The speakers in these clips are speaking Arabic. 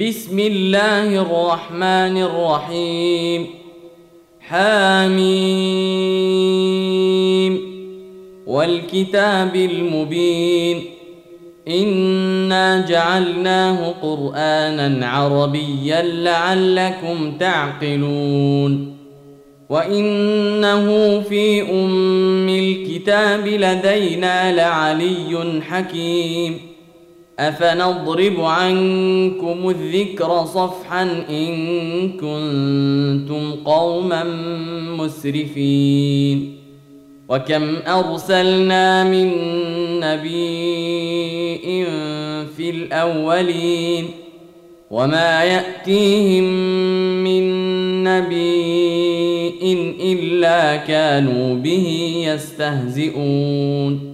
بسم الله الرحمن الرحيم. حاميم. والكتاب المبين. إنا جعلناه قرآنا عربيا لعلكم تعقلون. وإنه في أم الكتاب لدينا لعلي حكيم. أفنضرب عنكم الذكر صفحا إن كنتم قوما مسرفين وكم أرسلنا من نبي في الأولين وما يأتيهم من نبي إلا كانوا به يستهزئون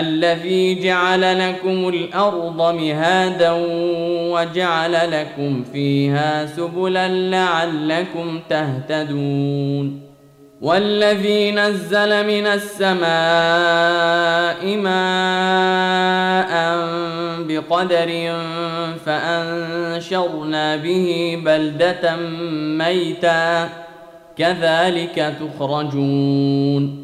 الذي جعل لكم الأرض مهادا وجعل لكم فيها سبلا لعلكم تهتدون والذي نزل من السماء ماء بقدر فأنشرنا به بلدة ميتا كذلك تخرجون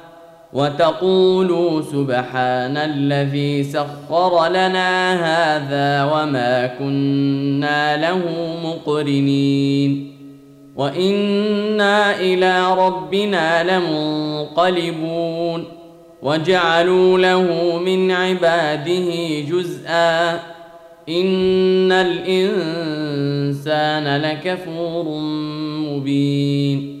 وتقولوا سبحان الذي سخر لنا هذا وما كنا له مقرنين وإنا إلى ربنا لمنقلبون وجعلوا له من عباده جزءا إن الإنسان لكفور مبين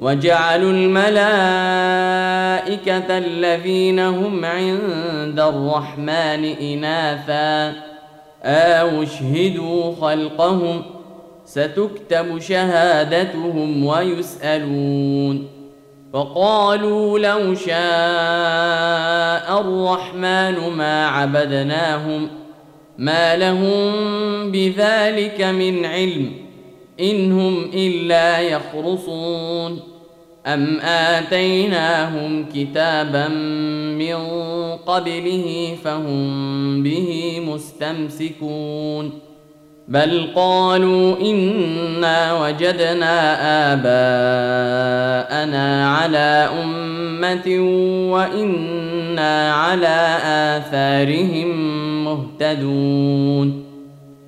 وجعلوا الملائكة الذين هم عند الرحمن إناثا. أو اشهدوا خلقهم. ستكتب شهادتهم ويسألون. وقالوا لو شاء الرحمن ما عبدناهم. ما لهم بذلك من علم. إن هم إلا يخرصون. أم آتيناهم كتابا من قبله فهم به مستمسكون. بل قالوا إنا وجدنا آباءنا على أمة وإنا على آثارهم مهتدون.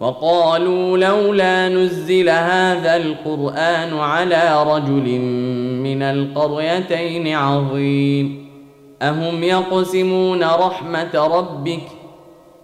وقالوا لولا نزل هذا القرآن على رجل من القريتين عظيم. أهم يقسمون رحمة ربك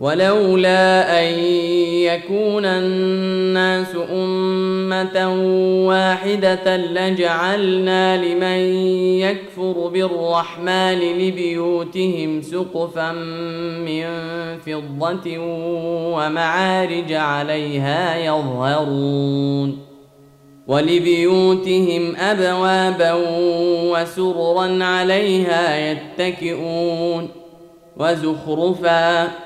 ولولا أن يكون الناس أمة واحدة لجعلنا لمن يكفر بالرحمن لبيوتهم سقفا من فضة ومعارج عليها يظهرون ولبيوتهم أبوابا وسررا عليها يتكئون وزخرفا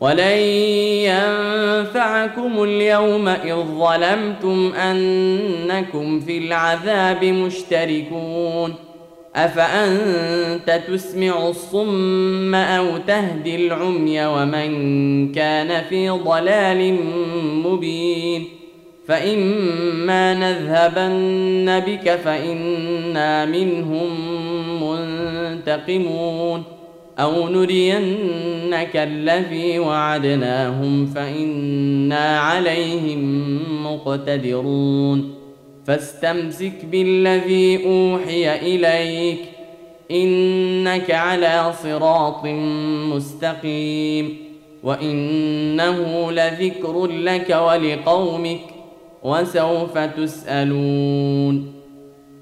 ولن ينفعكم اليوم إذ ظلمتم أنكم في العذاب مشتركون. أفأنت تسمع الصم أو تهدي العمي ومن كان في ضلال مبين؟ فإما نذهبن بك فإنا منهم منتقمون. أو نرينك الذي وعدناهم فإنا عليهم مقتدرون. فاستمسك بالذي أوحي إليك إنك على صراط مستقيم. وإنه لذكر لك ولقومك وسوف تسألون.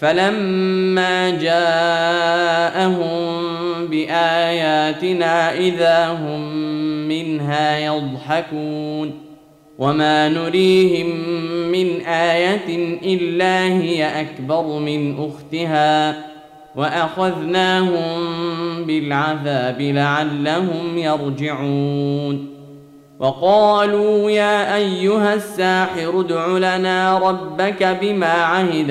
فلما جاءهم بآياتنا إذا هم منها يضحكون وما نريهم من آية إلا هي أكبر من أختها وأخذناهم بالعذاب لعلهم يرجعون وقالوا يا أيها الساحر ادع لنا ربك بما عهد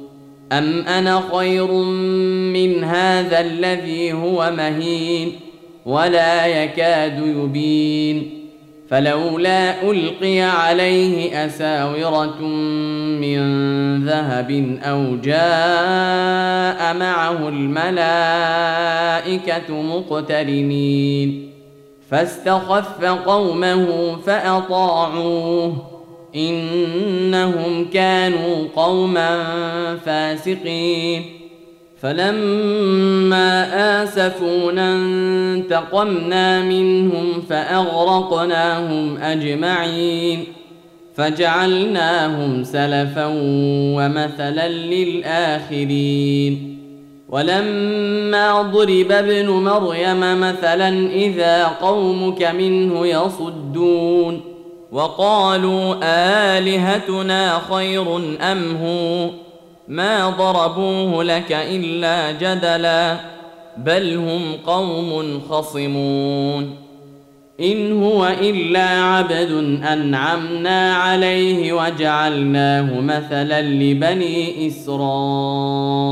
ام أنا خير من هذا الذي هو مهين ولا يكاد يبين فلولا القي عليه اساوره من ذهب أو جاء معه الملائكه مقترنين فاستخف قومه فاطاعوه إنهم كانوا قوما فاسقين. فلما آسفونا انتقمنا منهم فأغرقناهم أجمعين. فجعلناهم سلفا ومثلا للآخرين. ولما ضرب ابن مريم مثلا إذا قومك منه يصدون. وقالوا آلهتنا خير أم هو؟ ما ضربوه لك إلا جدلا بل هم قوم خصمون. إن هو إلا عبد أنعمنا عليه وجعلناه مثلا لبني إسرائيل.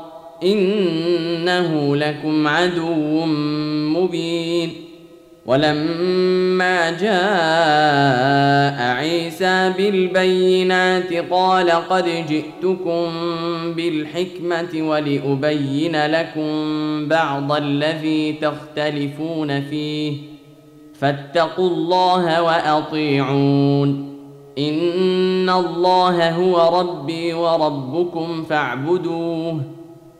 إنه لكم عدو مبين. ولما جاء عيسى بالبينات قال قد جئتكم بالحكمة ولأبين لكم بعض الذي تختلفون فيه. فاتقوا الله وأطيعون. إن الله هو ربي وربكم فاعبدوه.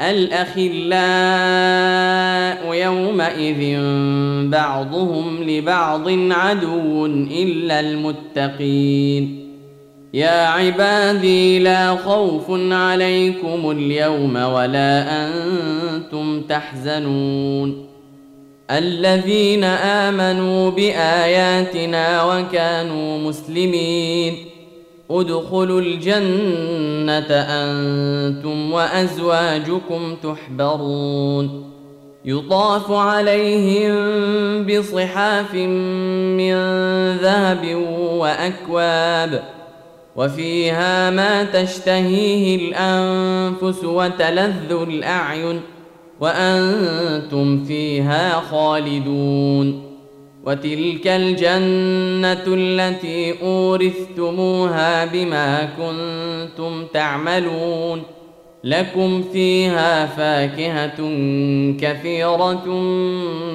الأخلاء يومئذ بعضهم لبعض عدو إلا المتقين. يا عبادي لا خوف عليكم اليوم ولا أنتم تحزنون. الذين آمنوا بآياتنا وكانوا مسلمين. ادخلوا الجنة أنتم وأزواجكم تحبرون. يطاف عليهم بصحاف من ذهب وأكواب وفيها ما تشتهيه الأنفس وتلذ الأعين وأنتم فيها خالدون. وتلك الجنة التي أورثتموها بما كنتم تعملون لكم فيها فاكهة كثيرة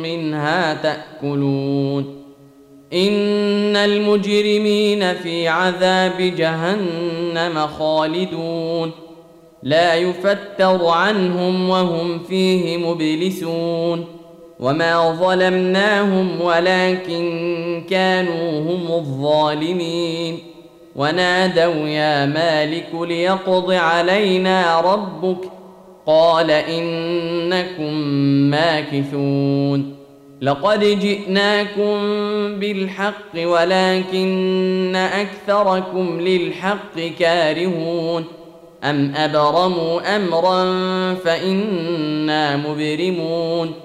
منها تأكلون إن المجرمين في عذاب جهنم خالدون لا يفتر عنهم وهم فيه مبلسون وما ظلمناهم ولكن كانوا هم الظالمين ونادوا يا مالك ليقض علينا ربك قال انكم ماكثون لقد جئناكم بالحق ولكن اكثركم للحق كارهون ام ابرموا امرا فانا مبرمون